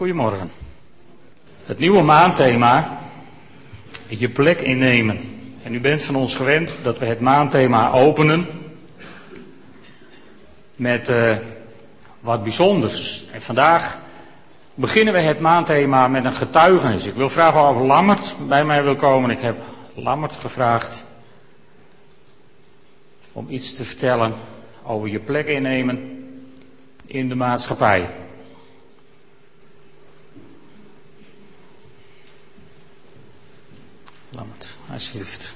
Goedemorgen. Het nieuwe maandthema, je plek innemen. En u bent van ons gewend dat we het maandthema openen met uh, wat bijzonders. En vandaag beginnen we het maandthema met een getuigenis. Ik wil vragen of Lammert bij mij wil komen. Ik heb Lammert gevraagd om iets te vertellen over je plek innemen in de maatschappij. Lammert, alsjeblieft.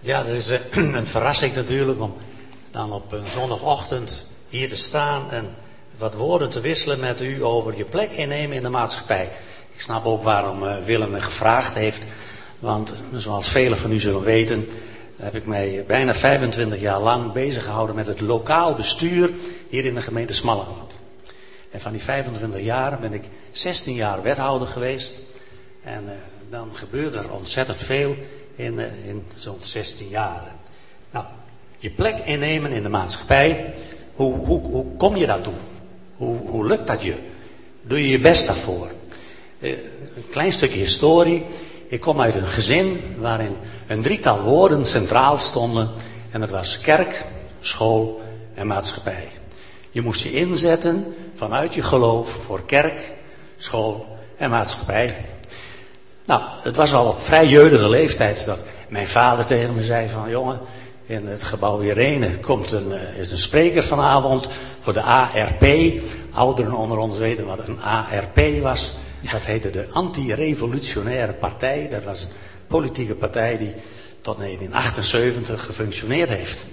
Ja, dat is eh, een verrassing natuurlijk om dan op een zondagochtend hier te staan en wat woorden te wisselen met u over je plek innemen in de maatschappij. Ik snap ook waarom eh, Willem me gevraagd heeft, want zoals velen van u zullen weten, heb ik mij bijna 25 jaar lang bezig gehouden met het lokaal bestuur hier in de gemeente Smallenland. En van die 25 jaar ben ik 16 jaar wethouder geweest. En dan gebeurt er ontzettend veel in, uh, in zo'n 16 jaar. Nou, je plek innemen in de maatschappij, hoe, hoe, hoe kom je daartoe? Hoe, hoe lukt dat je? Doe je je best daarvoor? Uh, een klein stukje historie. Ik kom uit een gezin waarin een drietal woorden centraal stonden. En dat was kerk, school en maatschappij. Je moest je inzetten vanuit je geloof voor kerk, school en maatschappij. Nou, het was al op vrij jeugdige leeftijd dat mijn vader tegen me zei van... jongen, in het gebouw Irene komt een, is een spreker vanavond voor de ARP. Ouderen onder ons weten wat een ARP was. Dat heette de Anti-Revolutionaire Partij. Dat was een politieke partij die tot 1978 gefunctioneerd heeft.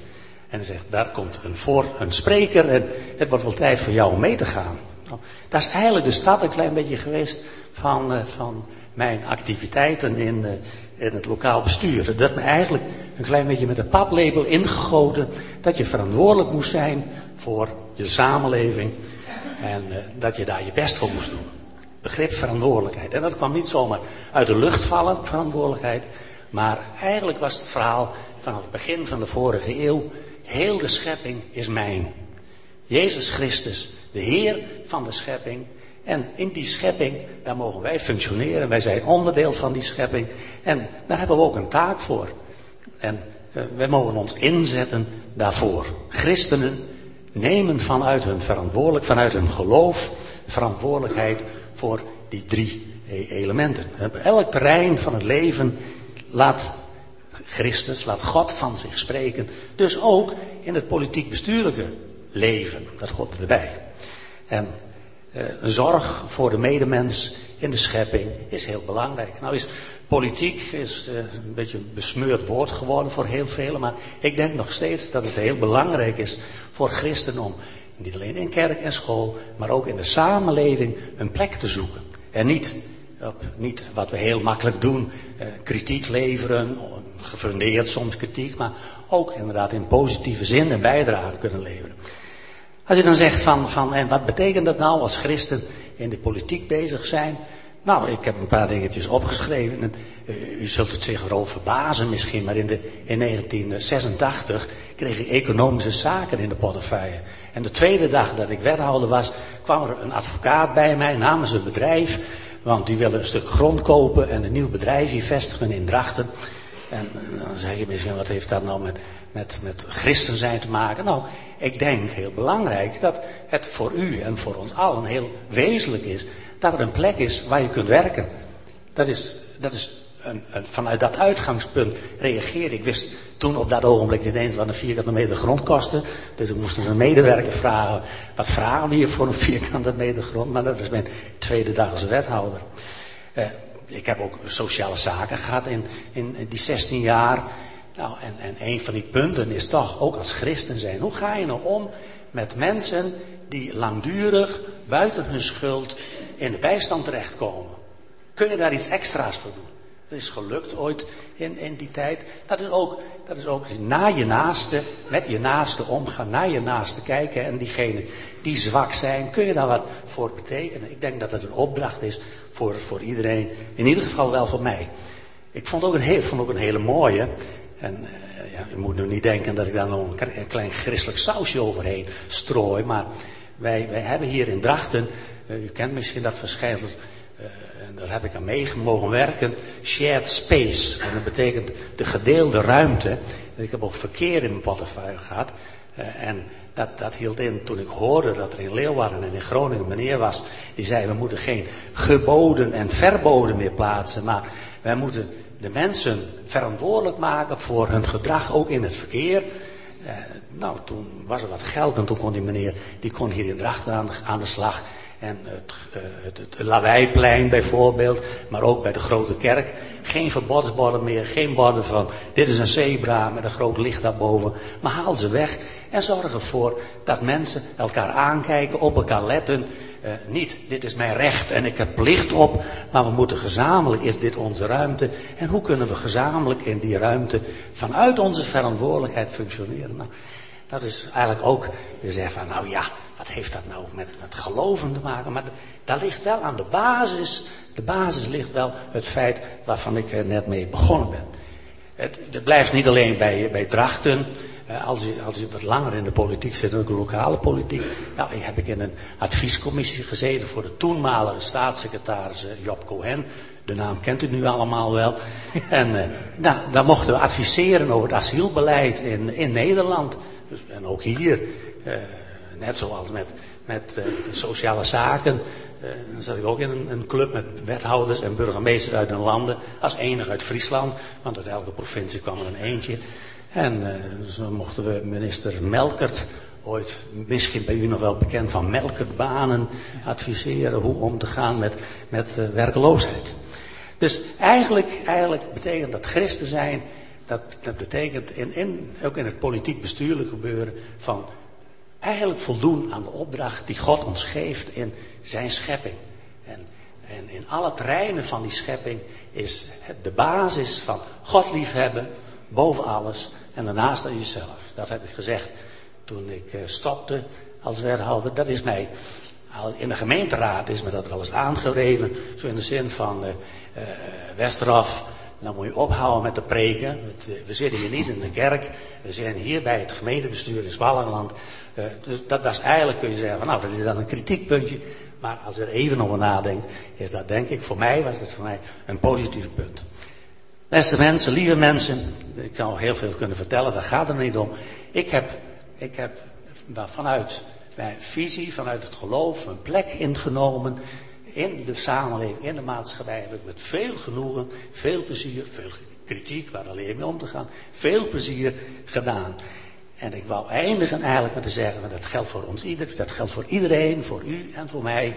En hij zegt, daar komt een, voor, een spreker en het wordt wel tijd voor jou om mee te gaan. Nou, dat is eigenlijk de stad een klein beetje geweest van, uh, van mijn activiteiten in, uh, in het lokaal bestuur. Dat me eigenlijk een klein beetje met een paplepel ingegoten dat je verantwoordelijk moest zijn voor je samenleving en uh, dat je daar je best voor moest doen. Begrip verantwoordelijkheid. En dat kwam niet zomaar uit de lucht vallen, verantwoordelijkheid. Maar eigenlijk was het verhaal vanaf het begin van de vorige eeuw. Heel de schepping is mijn. Jezus Christus, de Heer van de schepping. En in die schepping, daar mogen wij functioneren. Wij zijn onderdeel van die schepping. En daar hebben we ook een taak voor. En uh, wij mogen ons inzetten daarvoor. Christenen nemen vanuit hun verantwoordelijk, vanuit hun geloof, verantwoordelijkheid voor die drie elementen. Op elk terrein van het leven laat Christus, laat God van zich spreken. Dus ook in het politiek-bestuurlijke leven. Dat hoort erbij. En uh, zorg voor de medemens in de schepping is heel belangrijk. Nou is politiek is, uh, een beetje een besmeurd woord geworden voor heel velen. Maar ik denk nog steeds dat het heel belangrijk is voor christenen om niet alleen in kerk en school, maar ook in de samenleving een plek te zoeken. En niet, op, niet wat we heel makkelijk doen, eh, kritiek leveren, gefundeerd soms kritiek, maar ook inderdaad in positieve zin een bijdrage kunnen leveren. Als je dan zegt van, van en wat betekent dat nou als christen in de politiek bezig zijn? Nou, ik heb een paar dingetjes opgeschreven. En, uh, u zult het zich erover verbazen misschien, maar in, de, in 1986 kreeg ik economische zaken in de portefeuille. En de tweede dag dat ik wethouder was, kwam er een advocaat bij mij namens een bedrijf. Want die willen een stuk grond kopen en een nieuw bedrijfje vestigen in Drachten. En dan zeg je misschien, wat heeft dat nou met, met, met christen zijn te maken? Nou, ik denk heel belangrijk dat het voor u en voor ons allen heel wezenlijk is dat er een plek is waar je kunt werken. Dat is, dat is een, vanuit dat uitgangspunt reageerde. Ik wist toen op dat ogenblik niet eens wat een vierkante meter grond kostte. Dus ik moest een medewerker vragen, wat vragen we hier voor een vierkante meter grond? Maar dat was mijn tweede dag als wethouder. Uh, ik heb ook sociale zaken gehad in, in, die 16 jaar. Nou, en, en een van die punten is toch, ook als christen zijn, hoe ga je nou om met mensen die langdurig buiten hun schuld in de bijstand terechtkomen? Kun je daar iets extra's voor doen? Dat is gelukt ooit in, in die tijd. Dat is, ook, dat is ook naar je naaste, met je naaste omgaan, naar je naaste kijken. En diegenen die zwak zijn, kun je daar wat voor betekenen? Ik denk dat het een opdracht is voor, voor iedereen. In ieder geval wel voor mij. Ik vond ook een, heel, vond ook een hele mooie. En uh, ja, je moet nu niet denken dat ik daar nog een klein christelijk sausje overheen strooi. Maar wij, wij hebben hier in Drachten u kent misschien dat verschijnsel, en daar heb ik aan mee mogen werken, shared space. En dat betekent de gedeelde ruimte. Ik heb ook verkeer in mijn portefeuille gehad. en dat, dat hield in toen ik hoorde dat er in Leeuwarden en in Groningen een meneer was. Die zei, we moeten geen geboden en verboden meer plaatsen. Maar wij moeten de mensen verantwoordelijk maken voor hun gedrag, ook in het verkeer. Eh, nou, toen was er wat geld en toen kon die meneer, die kon hier in Drachten aan, aan de slag. En het, uh, het, het bijvoorbeeld, maar ook bij de grote kerk. Geen verbodsborden meer, geen borden van dit is een zebra met een groot licht daarboven. Maar haal ze weg en zorg ervoor dat mensen elkaar aankijken, op elkaar letten. Uh, niet, dit is mijn recht en ik heb plicht op, maar we moeten gezamenlijk, is dit onze ruimte? En hoe kunnen we gezamenlijk in die ruimte vanuit onze verantwoordelijkheid functioneren? Nou, dat is eigenlijk ook, je zegt van, nou ja, wat heeft dat nou met, met geloven te maken? Maar daar ligt wel aan de basis, de basis ligt wel het feit waarvan ik net mee begonnen ben. Het, het blijft niet alleen bij, bij drachten, als je, als je wat langer in de politiek zit, ook de lokale politiek. Nou, heb ik in een adviescommissie gezeten voor de toenmalige staatssecretaris eh, Job Cohen. De naam kent u nu allemaal wel. En nou, daar mochten we adviseren over het asielbeleid in, in Nederland. Dus, en ook hier, uh, net zoals met, met de sociale zaken. dan zat ik ook in een, een, club met wethouders en burgemeesters uit hun landen. Als enige uit Friesland, want uit elke provincie kwam er een eentje. En zo mochten we minister Melkert, ooit misschien bij u nog wel bekend van Melkertbanen, adviseren hoe om te gaan met, met werkloosheid. Dus eigenlijk, eigenlijk betekent dat christen zijn, dat, dat betekent in, in, ook in het politiek bestuurlijk gebeuren van eigenlijk voldoen aan de opdracht die God ons geeft in zijn schepping. En, en in alle terreinen van die schepping is de basis van God liefhebben boven alles en daarnaast aan jezelf. Dat heb ik gezegd toen ik eh, stopte als wethouder. Dat is mij, in de gemeenteraad is me dat wel eens aangegeven. Zo in de zin van, uh, dan moet je ophouden met de preken. We zitten hier niet in de kerk. We zijn hier bij het gemeentebestuur in Zwallenland. Uh, dus dat, dat, is eigenlijk, kun je zeggen, van, nou, dat is dan een kritiekpuntje. Maar als je er even over nadenkt, is dat denk ik, voor mij was het voor mij een positief punt. Beste mensen, lieve mensen, ik nog heel veel kunnen vertellen, daar gaat het niet om. Ik heb, ik heb vanuit mijn visie, vanuit het geloof, een plek ingenomen in de samenleving, in de maatschappij. Heb ik met veel genoegen, veel plezier, veel kritiek, waar alleen mee om te gaan, veel plezier gedaan. En ik wou eindigen eigenlijk met te zeggen, dat geldt voor ons ieder, dat geldt voor iedereen, voor u en voor mij,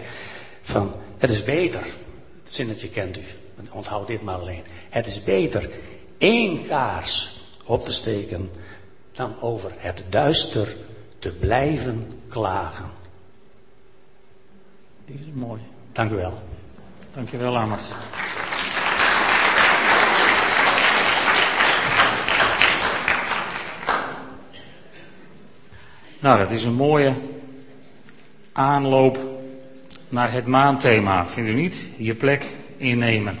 van het is beter, het zinnetje kent u, onthoud dit maar alleen. Het is beter één kaars op te steken dan over het duister te blijven klagen. Die is mooi. Dank u wel. Dank je wel, Amers. Nou, dat is een mooie aanloop naar het maandthema, vindt u niet? Je plek innemen.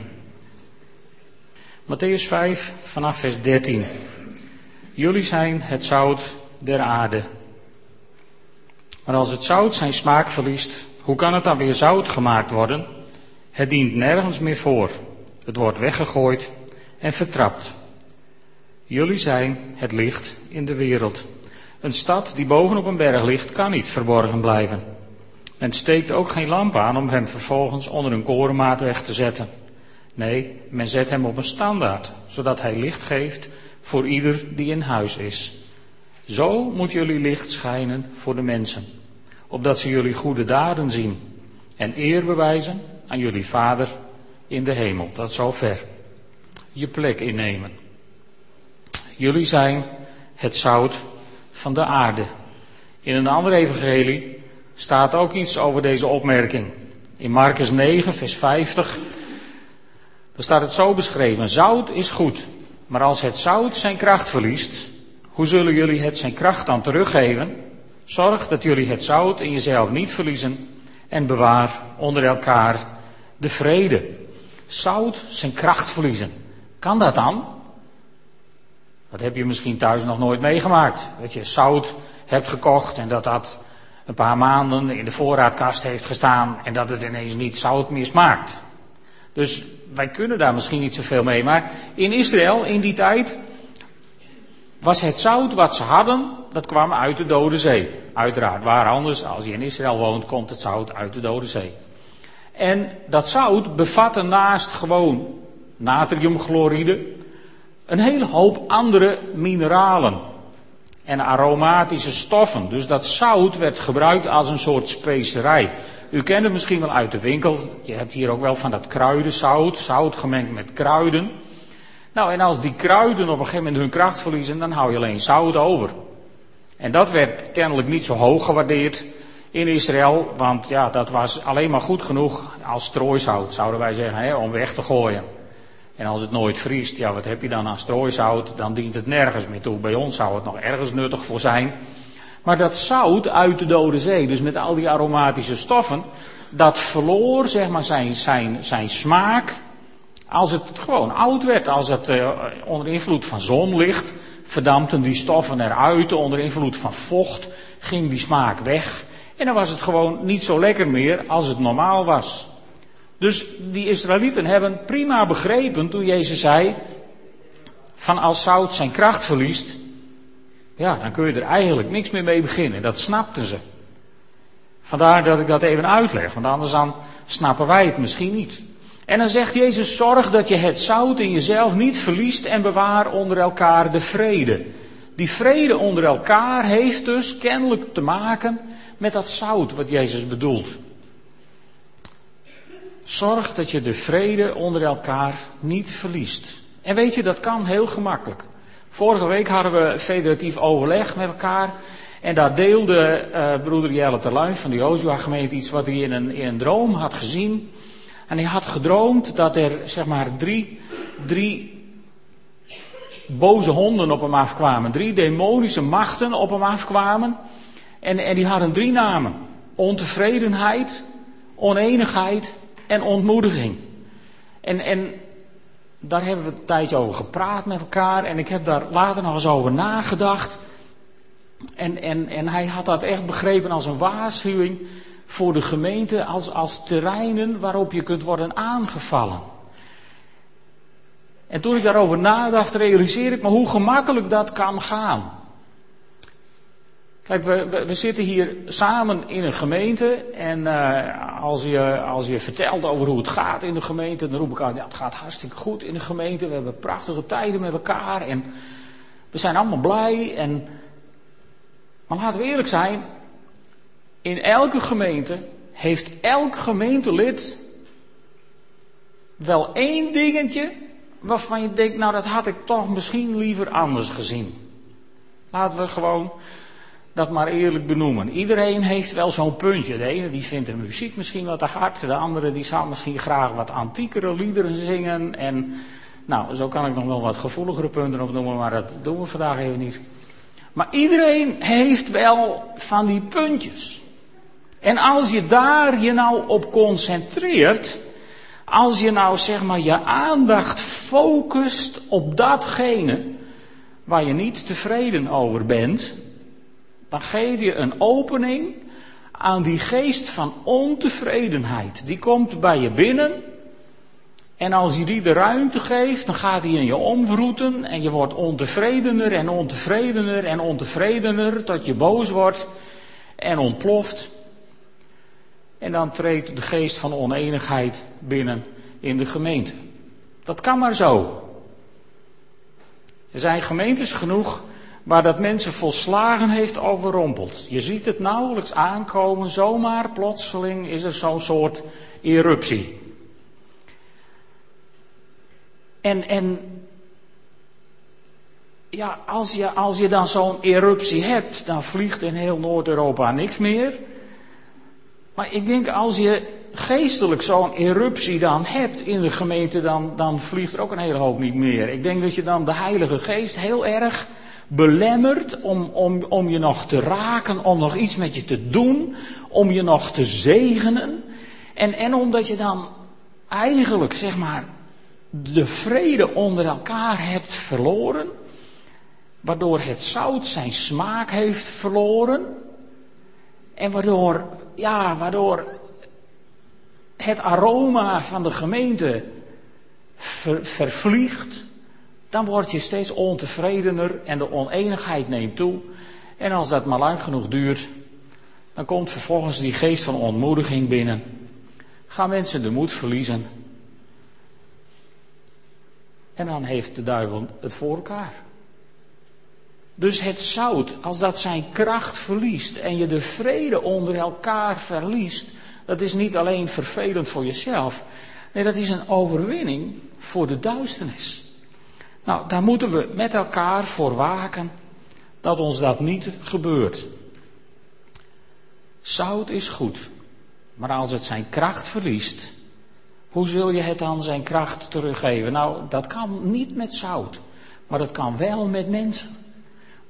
Matthäus 5 vanaf vers 13. Jullie zijn het zout der aarde. Maar als het zout zijn smaak verliest, hoe kan het dan weer zout gemaakt worden? Het dient nergens meer voor. Het wordt weggegooid en vertrapt. Jullie zijn het licht in de wereld. Een stad die bovenop een berg ligt, kan niet verborgen blijven. Men steekt ook geen lamp aan om hem vervolgens onder een korenmaat weg te zetten. Nee, men zet hem op een standaard, zodat hij licht geeft voor ieder die in huis is. Zo moet jullie licht schijnen voor de mensen, opdat ze jullie goede daden zien en eer bewijzen aan jullie Vader in de hemel. Tot zover. Je plek innemen. Jullie zijn het zout van de aarde. In een andere evangelie staat ook iets over deze opmerking. In Marcus 9, vers 50 dan staat het zo beschreven. Zout is goed, maar als het zout zijn kracht verliest, hoe zullen jullie het zijn kracht dan teruggeven? Zorg dat jullie het zout in jezelf niet verliezen en bewaar onder elkaar de vrede. Zout zijn kracht verliezen. Kan dat dan? Dat heb je misschien thuis nog nooit meegemaakt. Dat je zout hebt gekocht en dat dat een paar maanden in de voorraadkast heeft gestaan en dat het ineens niet zout meer smaakt. Dus wij kunnen daar misschien niet zoveel mee. Maar in Israël in die tijd was het zout wat ze hadden, dat kwam uit de Dode Zee. Uiteraard, waar anders, als je in Israël woont, komt het zout uit de Dode Zee. En dat zout bevatte naast gewoon natriumchloride een hele hoop andere mineralen en aromatische stoffen. Dus dat zout werd gebruikt als een soort specerij. U kent het misschien wel uit de winkel. Je hebt hier ook wel van dat kruidenzout, zout gemengd met kruiden. Nou, en als die kruiden op een gegeven moment hun kracht verliezen, dan hou je alleen zout over. En dat werd kennelijk niet zo hoog gewaardeerd in Israël, want ja, dat was alleen maar goed genoeg als strooisout, zouden wij zeggen, hè, om weg te gooien. En als het nooit vriest, ja, wat heb je dan aan strooisout? Dan dient het nergens meer toe. Bij ons zou het nog ergens nuttig voor zijn. Maar dat zout uit de Dode Zee, dus met al die aromatische stoffen, dat verloor zeg maar zijn, zijn, zijn smaak als het gewoon oud werd. Als het uh, onder invloed van zonlicht verdampten die stoffen eruit, onder invloed van vocht ging die smaak weg. En dan was het gewoon niet zo lekker meer als het normaal was. Dus die Israëlieten hebben prima begrepen toen Jezus zei: van als zout zijn kracht verliest, ja, dan kun je er eigenlijk niks meer mee beginnen. Dat snapten ze. Vandaar dat ik dat even uitleg, want anders dan snappen wij het misschien niet. En dan zegt Jezus: zorg dat je het zout in jezelf niet verliest en bewaar onder elkaar de vrede. Die vrede onder elkaar heeft dus kennelijk te maken met dat zout wat Jezus bedoelt. Zorg dat je de vrede onder elkaar niet verliest. En weet je, dat kan heel gemakkelijk. Vorige week hadden we federatief overleg met elkaar. En daar deelde uh, broeder Jelle Terluin van de Jozua gemeente iets wat hij in een, in een droom had gezien. En hij had gedroomd dat er zeg maar drie, drie boze honden op hem afkwamen. Drie demonische machten op hem afkwamen. En, en die hadden drie namen. Ontevredenheid, oneenigheid en ontmoediging. En, en daar hebben we een tijdje over gepraat met elkaar. En ik heb daar later nog eens over nagedacht. En, en, en hij had dat echt begrepen als een waarschuwing voor de gemeente, als, als terreinen waarop je kunt worden aangevallen. En toen ik daarover nadacht, realiseer ik me hoe gemakkelijk dat kan gaan. Kijk, we, we, zitten hier samen in een gemeente en uh, als, je, als je vertelt over hoe het gaat in de gemeente, dan roep ik aan, ja, het gaat hartstikke goed in de gemeente, we hebben prachtige tijden met elkaar en we zijn allemaal blij. En, maar laten we eerlijk zijn, in elke gemeente heeft elk gemeentelid wel één dingetje waarvan je denkt, nou dat had ik toch misschien liever anders gezien. Laten we gewoon dat maar eerlijk benoemen. Iedereen heeft wel zo'n puntje. De ene die vindt de muziek misschien wat te hard. De andere die zou misschien graag wat antiekere liederen zingen. En nou, zo kan ik nog wel wat gevoeligere punten opnoemen, maar dat doen we vandaag even niet. Maar iedereen heeft wel van die puntjes. En als je daar je nou op concentreert, als je nou zeg maar je aandacht focust op datgene waar je niet tevreden over bent, dan geef je een opening aan die geest van ontevredenheid. Die komt bij je binnen. En als je die de ruimte geeft, dan gaat hij in je omvroeten. En je wordt ontevredener en ontevredener en ontevredener. Tot je boos wordt en ontploft. En dan treedt de geest van oneenigheid binnen in de gemeente. Dat kan maar zo. Er zijn gemeentes genoeg waar dat mensen volslagen heeft overrompeld. Je ziet het nauwelijks aankomen, zomaar plotseling is er zo'n soort eruptie. En, en ja, als je, als je dan zo'n eruptie hebt, dan vliegt in heel Noord-Europa niks meer. Maar ik denk als je geestelijk zo'n eruptie dan hebt in de gemeente, dan, dan vliegt er ook een hele hoop niet meer. Ik denk dat je dan de Heilige Geest heel erg belemmert om, om, om je nog te raken, om nog iets met je te doen, om je nog te zegenen. En, en omdat je dan eigenlijk, zeg maar, de vrede onder elkaar hebt verloren, waardoor het zout zijn smaak heeft verloren. En waardoor, ja, waardoor het aroma van de gemeente vervliegt, dan word je steeds ontevredener en de oneenigheid neemt toe. En als dat maar lang genoeg duurt, dan komt vervolgens die geest van ontmoediging binnen. Gaan mensen de moed verliezen. En dan heeft de duivel het voor elkaar. Dus het zout, als dat zijn kracht verliest en je de vrede onder elkaar verliest, dat is niet alleen vervelend voor jezelf. Nee, dat is een overwinning voor de duisternis. Nou, daar moeten we met elkaar voor waken dat ons dat niet gebeurt. Zout is goed, maar als het zijn kracht verliest, hoe zul je het dan zijn kracht teruggeven? Nou, dat kan niet met zout, maar dat kan wel met mensen.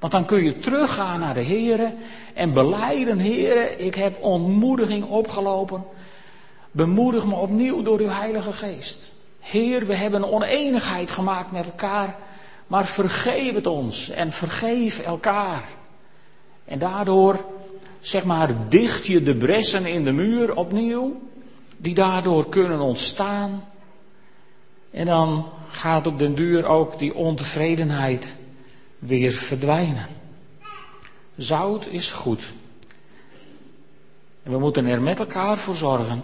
Want dan kun je teruggaan naar de Heer en beleiden, Heer, ik heb ontmoediging opgelopen. Bemoedig me opnieuw door uw Heilige Geest. Heer, we hebben oneenigheid gemaakt met elkaar, maar vergeef het ons en vergeef elkaar. En daardoor, zeg maar, dicht je de bressen in de muur opnieuw, die daardoor kunnen ontstaan. En dan gaat op den duur ook die ontevredenheid weer verdwijnen. Zout is goed. En we moeten er met elkaar voor zorgen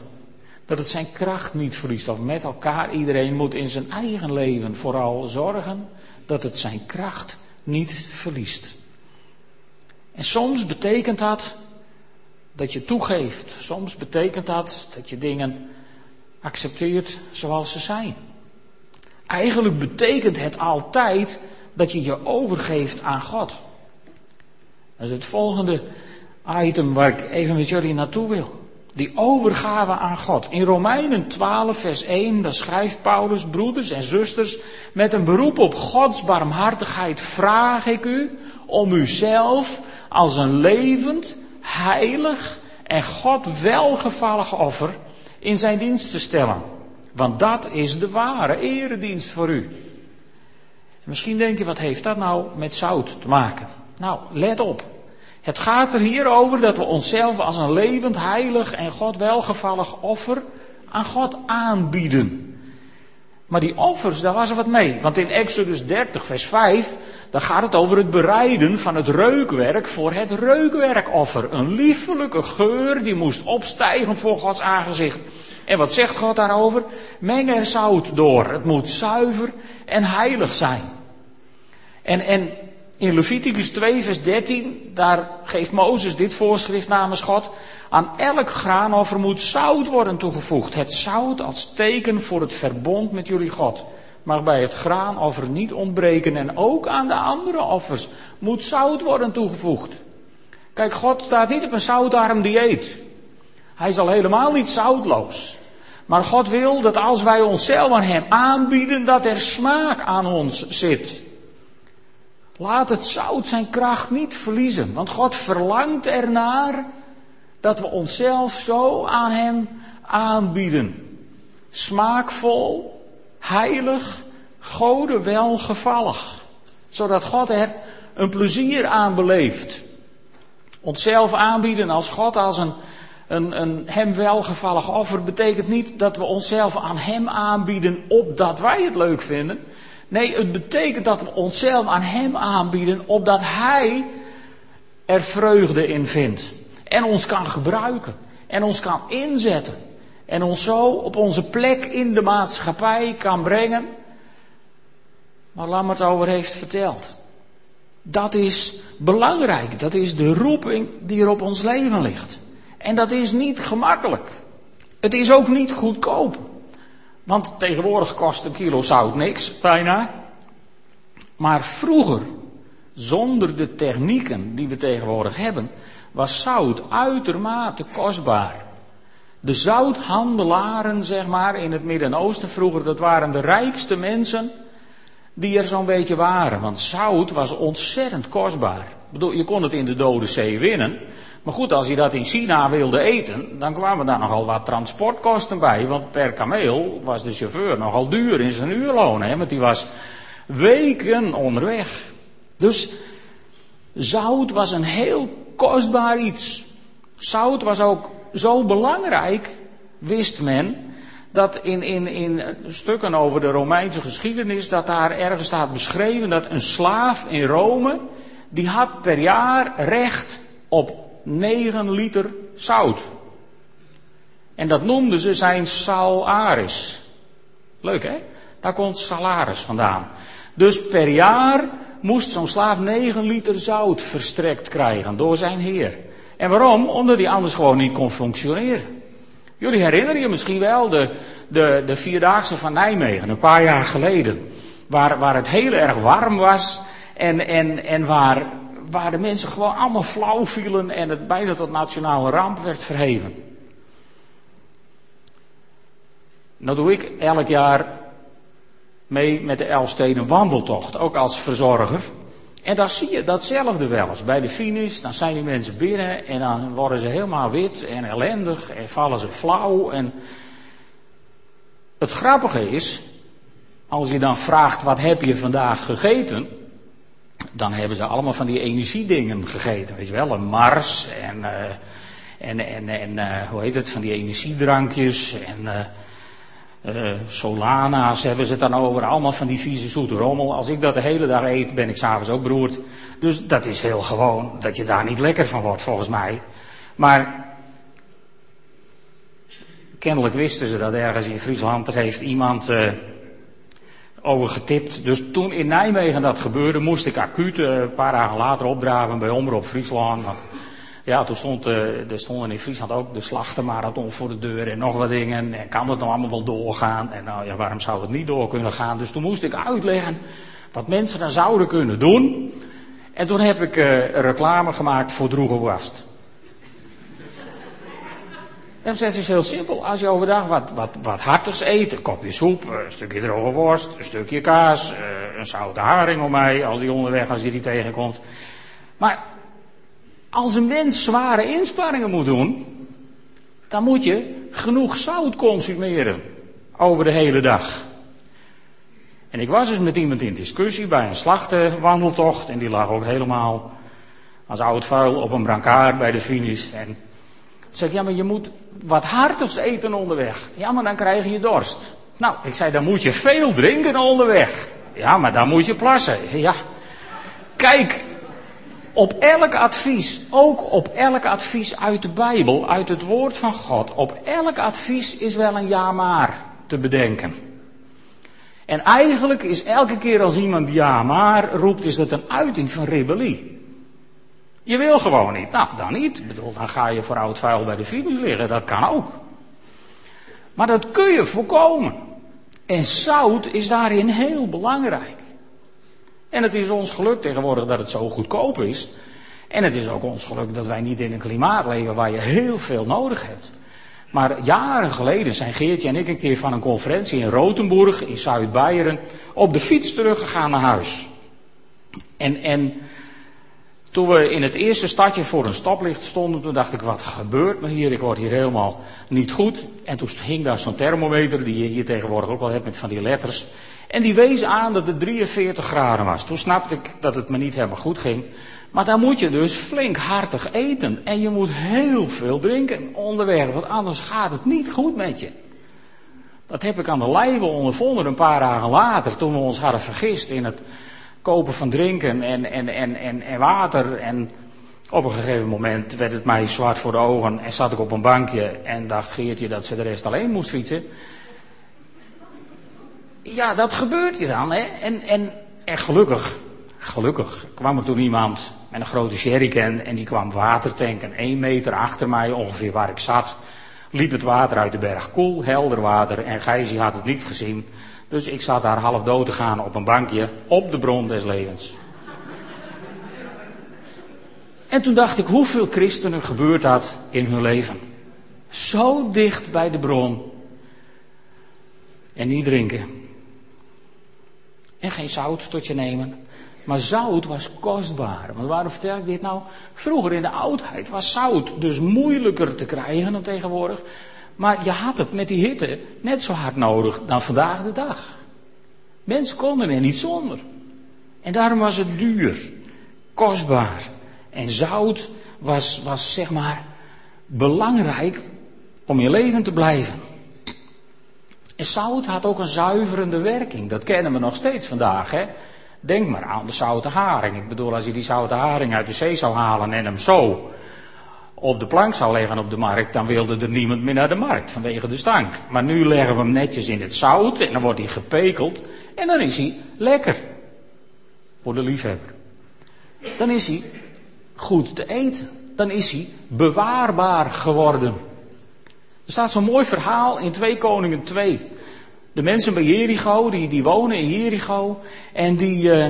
dat het zijn kracht niet verliest. Of met elkaar, iedereen moet in zijn eigen leven vooral zorgen dat het zijn kracht niet verliest. En soms betekent dat dat je toegeeft. Soms betekent dat dat je dingen accepteert zoals ze zijn. Eigenlijk betekent het altijd dat je je overgeeft aan God. Dat is het volgende item waar ik even met jullie naartoe wil. Die overgave aan God. In Romeinen 12, vers 1, daar schrijft Paulus, broeders en zusters, met een beroep op Gods barmhartigheid vraag ik u om uzelf als een levend, heilig en God welgevallig offer in zijn dienst te stellen. Want dat is de ware eredienst voor u. misschien denk je, wat heeft dat nou met zout te maken? Nou, let op. Het gaat er hier over dat we onszelf als een levend, heilig en God welgevallig offer aan God aanbieden. Maar die offers, daar was er wat mee. Want in Exodus 30, vers 5, daar gaat het over het bereiden van het reukwerk voor het reukwerkoffer. Een liefelijke geur die moest opstijgen voor Gods aangezicht. En wat zegt God daarover? Meng er zout door. Het moet zuiver en heilig zijn. En, in Leviticus 2, vers 13, daar geeft Mozes dit voorschrift namens God. Aan elk graanoffer moet zout worden toegevoegd. Het zout als teken voor het verbond met jullie God. Mag bij het graanoffer niet ontbreken. En ook aan de andere offers moet zout worden toegevoegd. Kijk, God staat niet op een zoutarm dieet. Hij is al helemaal niet zoutloos. Maar God wil dat als wij onszelf aan Hem aanbieden, dat er smaak aan ons zit. Laat het zout zijn kracht niet verliezen, want God verlangt ernaar dat we onszelf zo aan Hem aanbieden. Smaakvol, heilig, Gode welgevallig. Zodat God er een plezier aan beleeft. Onszelf aanbieden als God, als een, een, een Hem welgevallig offer, betekent niet dat we onszelf aan Hem aanbieden opdat wij het leuk vinden. Nee, het betekent dat we onszelf aan Hem aanbieden, opdat Hij er vreugde in vindt. En ons kan gebruiken. En ons kan inzetten. En ons zo op onze plek in de maatschappij kan brengen. Waar Lam het over heeft verteld. Dat is belangrijk. Dat is de roeping die er op ons leven ligt. En dat is niet gemakkelijk. Het is ook niet goedkoop. Want tegenwoordig kost een kilo zout niks, bijna. Maar vroeger, zonder de technieken die we tegenwoordig hebben, was zout uitermate kostbaar. De zouthandelaren, zeg maar, in het Midden-Oosten vroeger, dat waren de rijkste mensen die er zo'n beetje waren. Want zout was ontzettend kostbaar. Bedoel, je kon het in de Dode Zee winnen. Maar goed, als je dat in China wilde eten, dan kwamen daar nogal wat transportkosten bij. Want per kameel was de chauffeur nogal duur in zijn uurloon. Hè, want die was weken onderweg. Dus zout was een heel kostbaar iets. Zout was ook zo belangrijk, wist men, dat in, in, in stukken over de Romeinse geschiedenis, dat daar ergens staat beschreven dat een slaaf in Rome, die had per jaar recht op 9 liter zout. En dat noemden ze zijn salaris. Leuk hè? Daar komt salaris vandaan. Dus per jaar moest zo'n slaaf 9 liter zout verstrekt krijgen door zijn heer. En waarom? Omdat hij anders gewoon niet kon functioneren. Jullie herinneren je misschien wel de, de, de Vierdaagse van Nijmegen, een paar jaar geleden. Waar, waar het heel erg warm was en, en, en waar, waar de mensen gewoon allemaal flauw vielen en het bijna tot nationale ramp werd verheven. Nou doe ik elk jaar mee met de Elfsteden wandeltocht, ook als verzorger. En dan zie je datzelfde wel eens. Bij de finish, dan zijn die mensen binnen en dan worden ze helemaal wit en ellendig en vallen ze flauw. En het grappige is, als je dan vraagt wat heb je vandaag gegeten, dan hebben ze allemaal van die energiedingen gegeten. Weet je wel, een Mars en, uh, en, en, en uh, hoe heet het, van die energiedrankjes en... Uh, Solana's hebben ze het dan over. Allemaal van die vieze zoete rommel. Als ik dat de hele dag eet, ben ik s'avonds ook beroerd. Dus dat is heel gewoon. Dat je daar niet lekker van wordt, volgens mij. Maar kennelijk wisten ze dat ergens in Friesland. Er heeft iemand over getipt. Dus toen in Nijmegen dat gebeurde, moest ik acuut uh, een paar dagen later opdraven bij Omroep Friesland. Ja, toen stond, uh, er stonden in Friesland ook de slachtenmarathon voor de deur en nog wat dingen. En kan het nou allemaal wel doorgaan? En nou ja, waarom zou het niet door kunnen gaan? Dus toen moest ik uitleggen wat mensen dan zouden kunnen doen. En toen heb ik uh, reclame gemaakt voor Droegewast. En het is heel simpel. Als je overdag wat, wat, wat hartigs eet, een kopje soep, een stukje droge worst, een stukje kaas, uh, een zoute haring om mij, als die onderweg, als die die tegenkomt. Maar als een mens zware inspanningen moet doen, dan moet je genoeg zout consumeren over de hele dag. En ik was dus met iemand in discussie bij een slachtenwandeltocht en die lag ook helemaal als oud vuil op een brancard bij de finish. En zei ik, ja maar je moet wat hartigs eten onderweg. Ja maar dan krijg je dorst. Nou, ik zei, dan moet je veel drinken onderweg. Ja, maar dan moet je plassen. Ja. Kijk, op elk advies, ook op elk advies uit de Bijbel, uit het woord van God, op elk advies is wel een ja maar te bedenken. En eigenlijk is elke keer als iemand ja maar roept, is dat een uiting van rebellie. Je wil gewoon niet. Nou, dan niet. Ik bedoel, dan ga je voor oud vuil bij de finish liggen. Dat kan ook. Maar dat kun je voorkomen. En zout is daarin heel belangrijk. En het is ons geluk tegenwoordig dat het zo goedkoop is. En het is ook ons geluk dat wij niet in een klimaat leven waar je heel veel nodig hebt. Maar jaren geleden zijn Geertje en ik een keer van een conferentie in Rotenburg in Zuid-Beieren op de fiets teruggegaan naar huis. En, en toen we in het eerste stadje voor een stoplicht stonden, toen dacht ik, wat gebeurt me hier? Ik word hier helemaal niet goed. En toen hing daar zo'n thermometer, die je hier tegenwoordig ook al hebt met van die letters. En die wees aan dat het 43 graden was. Toen snapte ik dat het me niet helemaal goed ging. Maar dan moet je dus flink hartig eten. En je moet heel veel drinken onderweg, want anders gaat het niet goed met je. Dat heb ik aan de lijve ondervonden een paar dagen later, toen we ons hadden vergist in het kopen van drinken en, en, en, en, en water. En op een gegeven moment werd het mij zwart voor de ogen en zat ik op een bankje en dacht Geertje dat ze de rest alleen moest fietsen. Ja, dat gebeurt je dan. Hè? En, en, en gelukkig, gelukkig kwam er toen iemand met een grote jerrycan en die kwam water tanken. Eén meter achter mij, ongeveer waar ik zat, liep het water uit de berg. Koel, helder water en Gijsie had het niet gezien. Dus ik zat daar half dood te gaan op een bankje op de bron des levens. En toen dacht ik, hoeveel christenen gebeurt dat in hun leven? Zo dicht bij de bron. En niet drinken. En geen zout tot je nemen. Maar zout was kostbaar. Want waarom vertel ik dit nou? Vroeger in de oudheid was zout dus moeilijker te krijgen dan tegenwoordig. Maar je had het met die hitte net zo hard nodig dan vandaag de dag. Mensen konden er niet zonder. En daarom was het duur, kostbaar. En zout was, was zeg maar belangrijk om in leven te blijven. En zout had ook een zuiverende werking. Dat kennen we nog steeds vandaag. Hè? Denk maar aan de zoute haring. Ik bedoel, als je die zoute haring uit de zee zou halen en hem zo op de plank zou leggen op de markt, dan wilde er niemand meer naar de markt vanwege de stank. Maar nu leggen we hem netjes in het zout en dan wordt hij gepekeld en dan is hij lekker. Voor de liefhebber. Dan is hij goed te eten. Dan is hij bewaarbaar geworden. Er staat zo'n mooi verhaal in 2 Koningen 2. De mensen bij Jericho, die, die wonen in Jericho. En die, uh,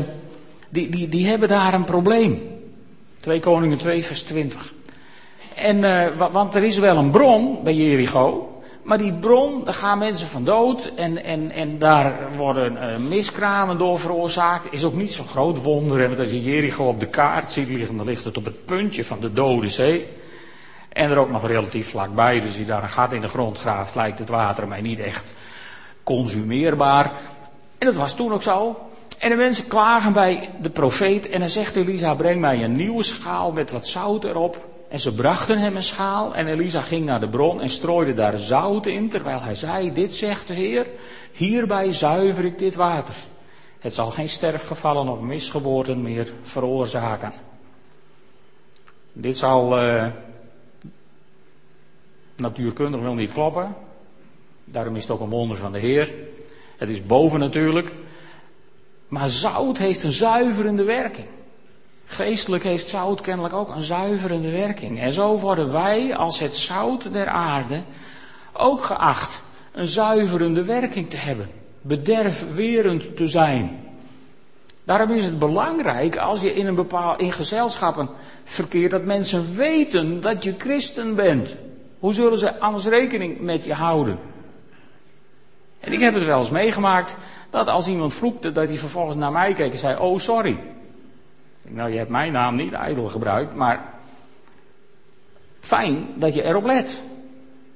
die, die, die hebben daar een probleem. 2 Koningen 2, vers 20. En, uh, want er is wel een bron bij Jericho. Maar die bron, daar gaan mensen van dood. En, en, en daar worden uh, miskramen door veroorzaakt. Is ook niet zo'n groot wonder. Want als je Jericho op de kaart ziet liggen, dan ligt het op het puntje van de Dode Zee. En er ook nog relatief vlakbij. Dus je daar een gat in de grond graaft, lijkt het water mij niet echt consumeerbaar. En dat was toen ook zo. En de mensen klagen bij de profeet. En dan zegt Elisa: Breng mij een nieuwe schaal met wat zout erop. En ze brachten hem een schaal. En Elisa ging naar de bron en strooide daar zout in. Terwijl hij zei: Dit zegt de Heer: Hierbij zuiver ik dit water. Het zal geen sterfgevallen of misgeboorten meer veroorzaken. Dit zal uh, natuurkundig wel niet kloppen. Daarom is het ook een wonder van de Heer. Het is boven natuurlijk. Maar zout heeft een zuiverende werking. Geestelijk heeft zout kennelijk ook een zuiverende werking. En zo worden wij als het zout der aarde ook geacht een zuiverende werking te hebben. Bederfwerend te zijn. Daarom is het belangrijk als je in, een bepaal, in gezelschappen verkeert dat mensen weten dat je christen bent. Hoe zullen ze anders rekening met je houden? En ik heb het wel eens meegemaakt dat als iemand vloekte, dat hij vervolgens naar mij keek en zei: Oh, sorry. Nou, je hebt mijn naam niet ijdel gebruikt, maar fijn dat je erop let.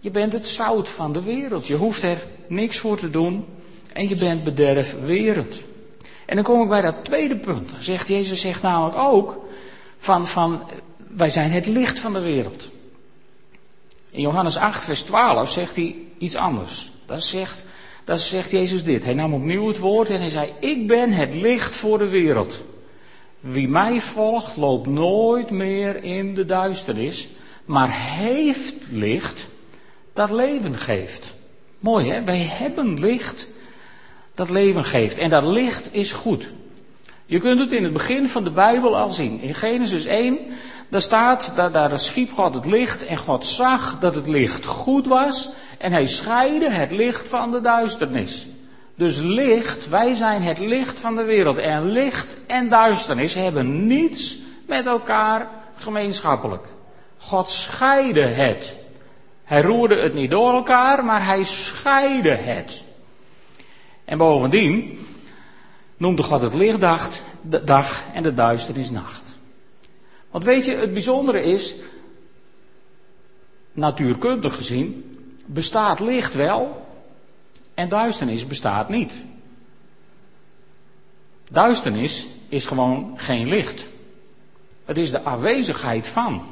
Je bent het zout van de wereld. Je hoeft er niks voor te doen en je bent bederfwerend. En dan kom ik bij dat tweede punt. Zegt Jezus zegt namelijk ook van, van wij zijn het licht van de wereld. In Johannes 8, vers 12 zegt hij iets anders. Dat zegt, dat zegt Jezus dit. Hij nam opnieuw het woord en hij zei: Ik ben het licht voor de wereld. Wie mij volgt, loopt nooit meer in de duisternis, maar heeft licht dat leven geeft. Mooi hè? Wij hebben licht dat leven geeft. En dat licht is goed. Je kunt het in het begin van de Bijbel al zien. In Genesis 1, daar staat, daar, daar schiep God het licht en God zag dat het licht goed was en hij scheidde het licht van de duisternis. Dus licht, wij zijn het licht van de wereld. En licht en duisternis hebben niets met elkaar gemeenschappelijk. God scheidde het. Hij roerde het niet door elkaar, maar hij scheidde het. En bovendien noemde God het licht dag en de duisternis nacht. Want weet je, het bijzondere is, natuurkundig gezien, bestaat licht wel en duisternis bestaat niet. Duisternis is gewoon geen licht. Het is de afwezigheid van.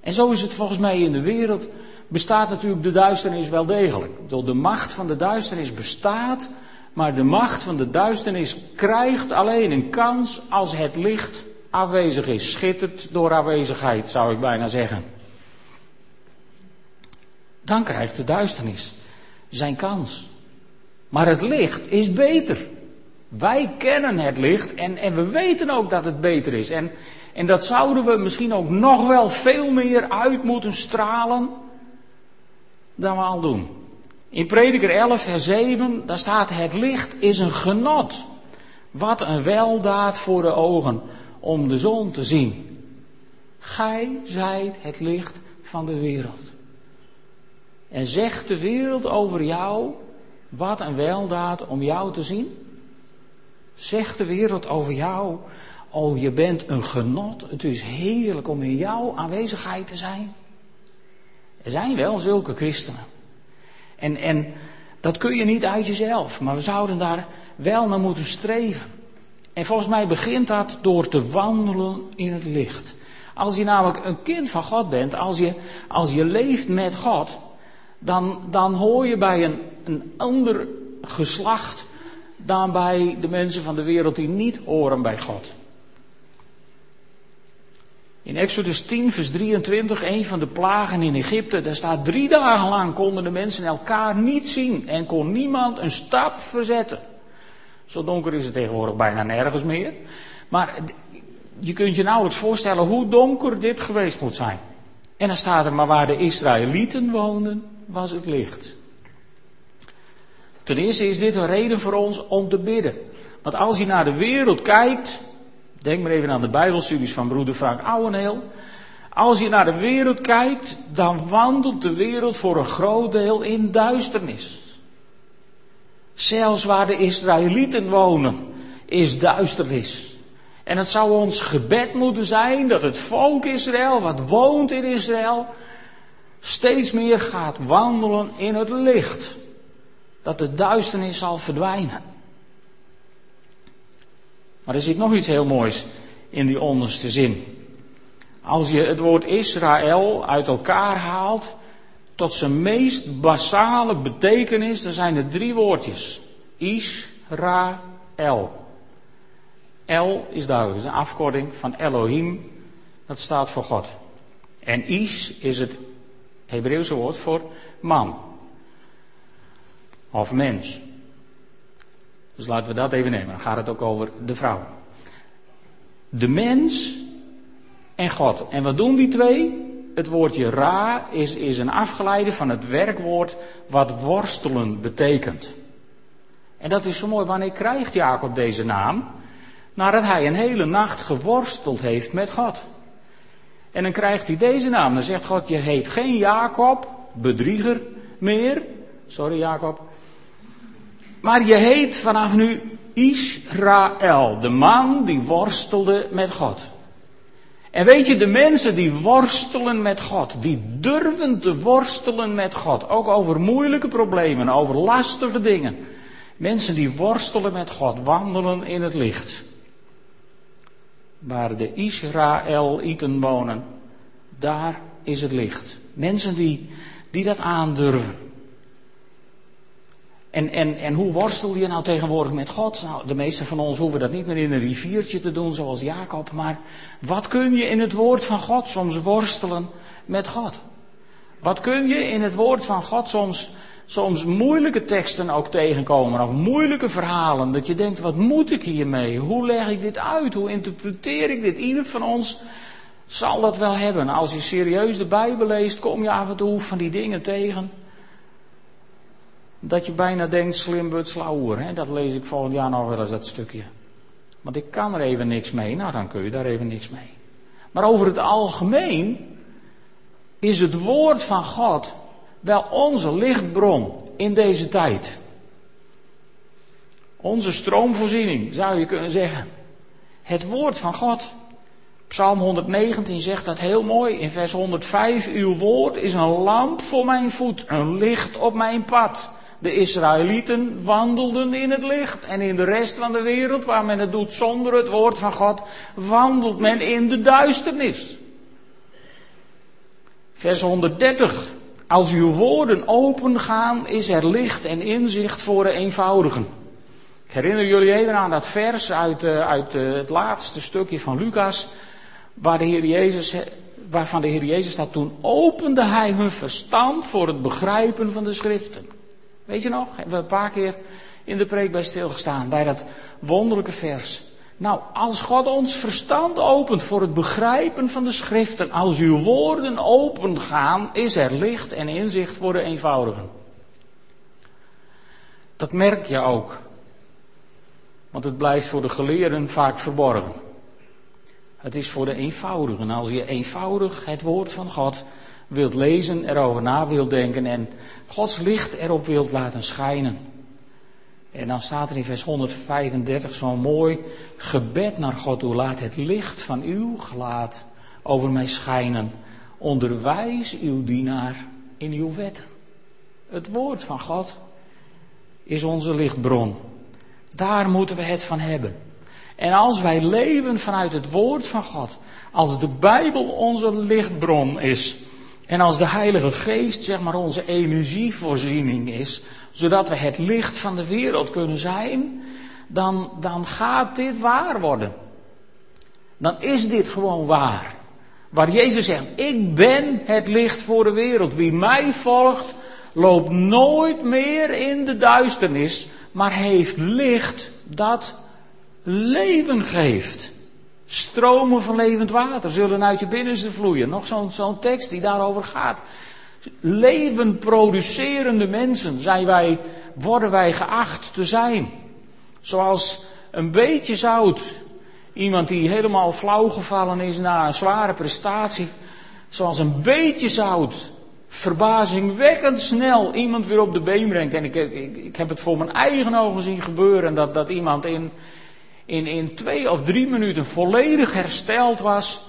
En zo is het volgens mij in de wereld. Bestaat natuurlijk de duisternis wel degelijk. De macht van de duisternis bestaat, maar de macht van de duisternis krijgt alleen een kans als het licht afwezig is. Schittert door afwezigheid, zou ik bijna zeggen. Dan krijgt de duisternis zijn kans. Maar het licht is beter. Wij kennen het licht en, en we weten ook dat het beter is. En, en dat zouden we misschien ook nog wel veel meer uit moeten stralen dan we al doen. In Prediker 11, vers 7, daar staat: Het licht is een genot. Wat een weldaad voor de ogen om de zon te zien. Gij zijt het licht van de wereld. En zegt de wereld over jou, wat een weldaad om jou te zien? Zegt de wereld over jou, oh je bent een genot, het is heerlijk om in jouw aanwezigheid te zijn? Er zijn wel zulke christenen. En, en dat kun je niet uit jezelf, maar we zouden daar wel naar moeten streven. En volgens mij begint dat door te wandelen in het licht. Als je namelijk een kind van God bent, als je, als je leeft met God, dan, dan hoor je bij een, een ander geslacht dan bij de mensen van de wereld die niet horen bij God. In Exodus 10, vers 23, een van de plagen in Egypte, daar staat drie dagen lang konden de mensen elkaar niet zien en kon niemand een stap verzetten. Zo donker is het tegenwoordig bijna nergens meer. Maar je kunt je nauwelijks voorstellen hoe donker dit geweest moet zijn. En dan staat er maar waar de Israëlieten woonden, was het licht. Ten eerste is dit een reden voor ons om te bidden. Want als je naar de wereld kijkt, denk maar even aan de Bijbelstudies van broeder Frank Ouweneel. Als je naar de wereld kijkt, dan wandelt de wereld voor een groot deel in duisternis. Zelfs waar de Israëlieten wonen, is duisternis. En het zou ons gebed moeten zijn dat het volk Israël, wat woont in Israël, steeds meer gaat wandelen in het licht. Dat de duisternis zal verdwijnen. Maar er zit nog iets heel moois in die onderste zin. Als je het woord Israël uit elkaar haalt tot zijn meest basale betekenis, dan zijn er drie woordjes. Israël. El is duidelijk, is een afkorting van Elohim, dat staat voor God. En Is is het Hebreeuwse woord voor man. Of mens. Dus laten we dat even nemen. Dan gaat het ook over de vrouw. De mens en God. En wat doen die twee? Het woordje ra is, is een afgeleide van het werkwoord wat worstelen betekent. En dat is zo mooi. Wanneer krijgt Jacob deze naam? Nadat hij een hele nacht geworsteld heeft met God. En dan krijgt hij deze naam. Dan zegt God, je heet geen Jacob, bedrieger meer. Sorry Jacob. Maar je heet vanaf nu Israël, de man die worstelde met God. En weet je, de mensen die worstelen met God, die durven te worstelen met God, ook over moeilijke problemen, over lastige dingen. Mensen die worstelen met God, wandelen in het licht. Waar de Israëlieten wonen, daar is het licht. Mensen die, die dat aandurven. En, en, en hoe worstel je nou tegenwoordig met God? Nou, de meeste van ons hoeven dat niet meer in een riviertje te doen zoals Jacob. Maar wat kun je in het woord van God soms worstelen met God? Wat kun je in het woord van God soms, soms moeilijke teksten ook tegenkomen? Of moeilijke verhalen. Dat je denkt, wat moet ik hiermee? Hoe leg ik dit uit? Hoe interpreteer ik dit? Ieder van ons zal dat wel hebben. Als je serieus de Bijbel leest, kom je af en toe van die dingen tegen dat je bijna denkt, slim wordt slauwer. Dat lees ik volgend jaar nog wel eens, dat stukje. Want ik kan er even niks mee. Nou, dan kun je daar even niks mee. Maar over het algemeen is het woord van God wel onze lichtbron in deze tijd. Onze stroomvoorziening, zou je kunnen zeggen. Het woord van God. Psalm 119 zegt dat heel mooi in vers 105. Uw woord is een lamp voor mijn voet, een licht op mijn pad. De Israëlieten wandelden in het licht. En in de rest van de wereld, waar men het doet zonder het woord van God, wandelt men in de duisternis. Vers 130. Als uw woorden opengaan, is er licht en inzicht voor de eenvoudigen. Ik herinner jullie even aan dat vers uit, uh, uit uh, het laatste stukje van Lucas, waar de Jezus, waarvan de Heer Jezus staat, toen opende hij hun verstand voor het begrijpen van de schriften. Weet je nog? Hebben we een paar keer in de preek bij stilgestaan, bij dat wonderlijke vers. Nou, als God ons verstand opent voor het begrijpen van de schriften, als uw woorden open gaan, is er licht en inzicht voor de eenvoudigen. Dat merk je ook. Want het blijft voor de geleerden vaak verborgen. Het is voor de eenvoudigen. Als je eenvoudig het woord van God wilt lezen, erover na wilt denken en Gods licht erop wilt laten schijnen. En dan staat er in vers 135 zo'n mooi gebed naar God toe. Laat het licht van uw gelaat over mij schijnen. Onderwijs uw dienaar in uw wetten. Het woord van God is onze lichtbron. Daar moeten we het van hebben. En als wij leven vanuit het woord van God, als de Bijbel onze lichtbron is, en als de Heilige Geest zeg maar onze energievoorziening is, zodat we het licht van de wereld kunnen zijn, dan, dan gaat dit waar worden. Dan is dit gewoon waar. Waar Jezus zegt, ik ben het licht voor de wereld. Wie mij volgt, loopt nooit meer in de duisternis, maar heeft licht dat leven geeft. Stromen van levend water zullen uit je binnenste vloeien. Nog zo'n zo'n tekst die daarover gaat. Leven producerende mensen zijn wij, worden wij geacht te zijn. Zoals een beetje zout. Iemand die helemaal flauw gevallen is na een zware prestatie. Zoals een beetje zout verbazingwekkend snel iemand weer op de been brengt. En ik, ik, ik heb het voor mijn eigen ogen zien gebeuren. Dat, dat iemand in, in, in twee of drie minuten volledig hersteld was.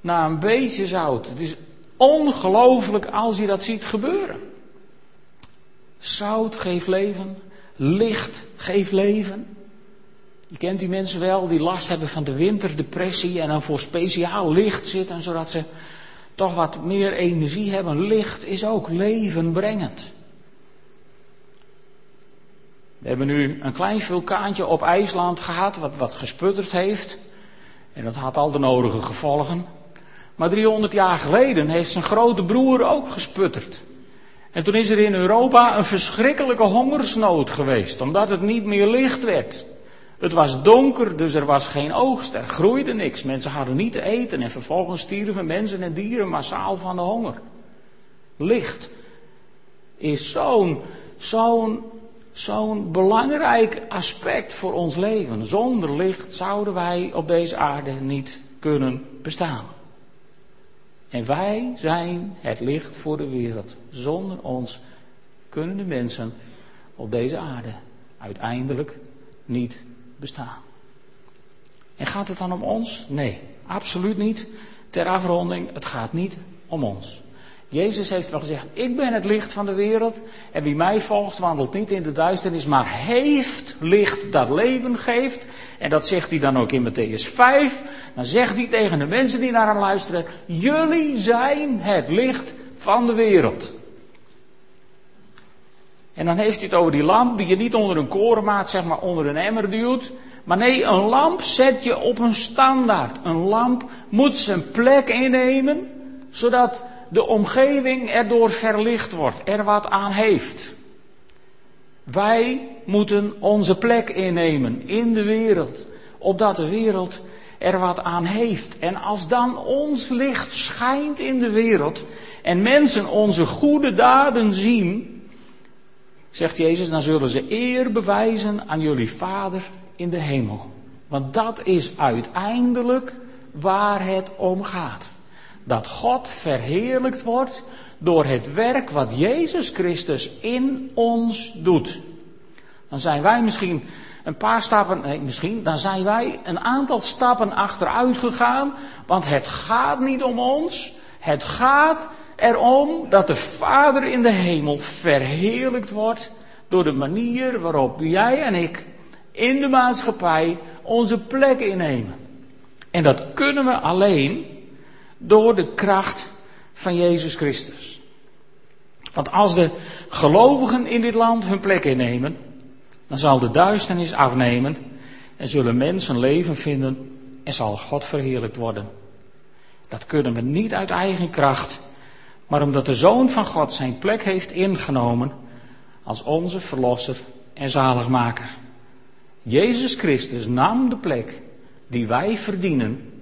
Na een beetje zout. Het is ongelooflijk als je dat ziet gebeuren. Zout geeft leven. Licht geeft leven. Je kent die mensen wel die last hebben van de winterdepressie en dan voor speciaal licht zitten, zodat ze toch wat meer energie hebben. Licht is ook levenbrengend. We hebben nu een klein vulkaantje op IJsland gehad, wat, wat gesputterd heeft. En dat had al de nodige gevolgen. Maar 300 jaar geleden heeft zijn grote broer ook gesputterd. En toen is er in Europa een verschrikkelijke hongersnood geweest, omdat het niet meer licht werd. Het was donker, dus er was geen oogst, er groeide niks. Mensen hadden niet te eten en vervolgens stierven mensen en dieren massaal van de honger. Licht is zo'n zo'n zo'n belangrijk aspect voor ons leven. Zonder licht zouden wij op deze aarde niet kunnen bestaan. En wij zijn het licht voor de wereld. Zonder ons kunnen de mensen op deze aarde uiteindelijk niet bestaan. En gaat het dan om ons? Nee, absoluut niet. Ter afronding, het gaat niet om ons. Jezus heeft wel gezegd, ik ben het licht van de wereld en wie mij volgt wandelt niet in de duisternis, maar heeft licht dat leven geeft. En dat zegt hij dan ook in Matthäus 5. Dan zegt hij tegen de mensen die naar hem luisteren, jullie zijn het licht van de wereld. En dan heeft hij het over die lamp die je niet onder een korenmaat, zeg maar onder een emmer duwt. Maar nee, een lamp zet je op een standaard. Een lamp moet zijn plek innemen, zodat de omgeving erdoor verlicht wordt, er wat aan heeft. Wij moeten onze plek innemen in de wereld, opdat de wereld er wat aan heeft. En als dan ons licht schijnt in de wereld en mensen onze goede daden zien, zegt Jezus, dan zullen ze eer bewijzen aan jullie Vader in de hemel. Want dat is uiteindelijk waar het om gaat. Dat God verheerlijkt wordt door het werk wat Jezus Christus in ons doet. Dan zijn wij misschien een paar stappen, nee misschien, dan zijn wij een aantal stappen achteruit gegaan. Want het gaat niet om ons. Het gaat erom dat de Vader in de hemel verheerlijkt wordt door de manier waarop jij en ik in de maatschappij onze plek innemen. En dat kunnen we alleen door de kracht van Jezus Christus. Want als de gelovigen in dit land hun plek innemen, dan zal de duisternis afnemen en zullen mensen leven vinden en zal God verheerlijkt worden. Dat kunnen we niet uit eigen kracht, maar omdat de Zoon van God zijn plek heeft ingenomen als onze Verlosser en Zaligmaker. Jezus Christus nam de plek die wij verdienen,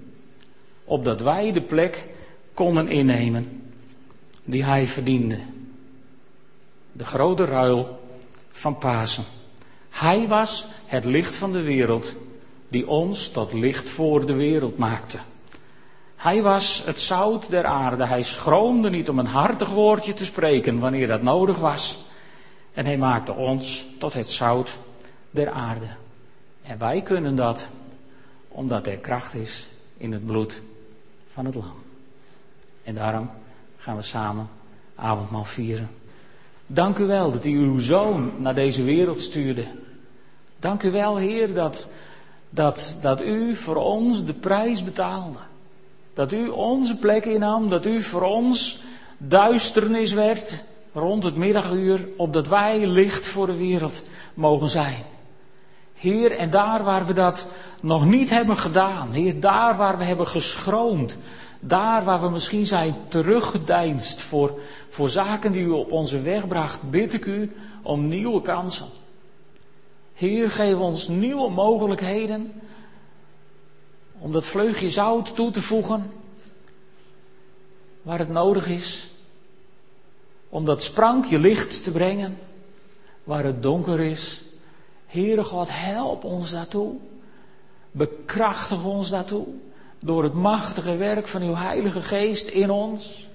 opdat wij de plek konden innemen die Hij verdiende. De grote ruil van Pasen. Hij was het licht van de wereld die ons tot licht voor de wereld maakte. Hij was het zout der aarde. Hij schroomde niet om een hartig woordje te spreken wanneer dat nodig was. En hij maakte ons tot het zout der aarde. En wij kunnen dat omdat er kracht is in het bloed van het lam. En daarom gaan we samen avondmaal vieren. Dank u wel dat u uw zoon naar deze wereld stuurde. Dank u wel, Heer, dat dat, dat u voor ons de prijs betaalde. Dat u onze plek innam, dat u voor ons duisternis werd rond het middaguur, opdat wij licht voor de wereld mogen zijn. Heer, en daar waar we dat nog niet hebben gedaan, Heer, daar waar we hebben geschroomd, daar waar we misschien zijn teruggedeinst voor, voor zaken die u op onze weg bracht, bid ik u om nieuwe kansen. Heer, geef ons nieuwe mogelijkheden om dat vleugje zout toe te voegen waar het nodig is. Om dat sprankje licht te brengen waar het donker is. Heere God, help ons daartoe. Bekrachtig ons daartoe. Door het machtige werk van uw Heilige Geest in ons.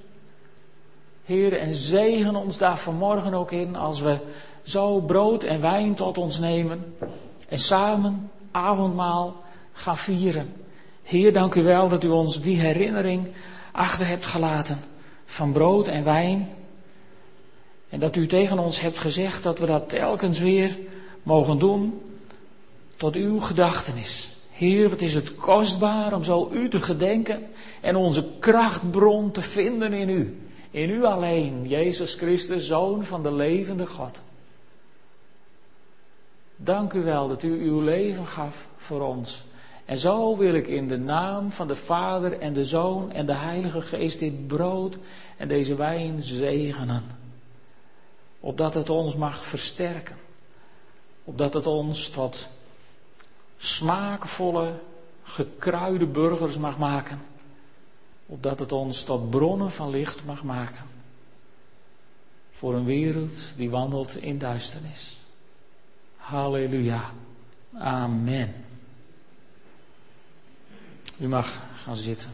Heer, en zegen ons daar vanmorgen ook in als we zo brood en wijn tot ons nemen en samen avondmaal gaan vieren. Heer, dank u wel dat u ons die herinnering achter hebt gelaten van brood en wijn. En dat u tegen ons hebt gezegd dat we dat telkens weer mogen doen tot uw gedachtenis. Heer, wat is het kostbaar om zo u te gedenken en onze krachtbron te vinden in u. In u alleen, Jezus Christus, Zoon van de levende God. Dank u wel dat u uw leven gaf voor ons. En zo wil ik in de naam van de Vader en de Zoon en de Heilige Geest dit brood en deze wijn zegenen. Opdat het ons mag versterken. Opdat het ons tot smaakvolle, gekruide burgers mag maken. Opdat het ons tot bronnen van licht mag maken. Voor een wereld die wandelt in duisternis. Halleluja. Amen. U mag gaan zitten.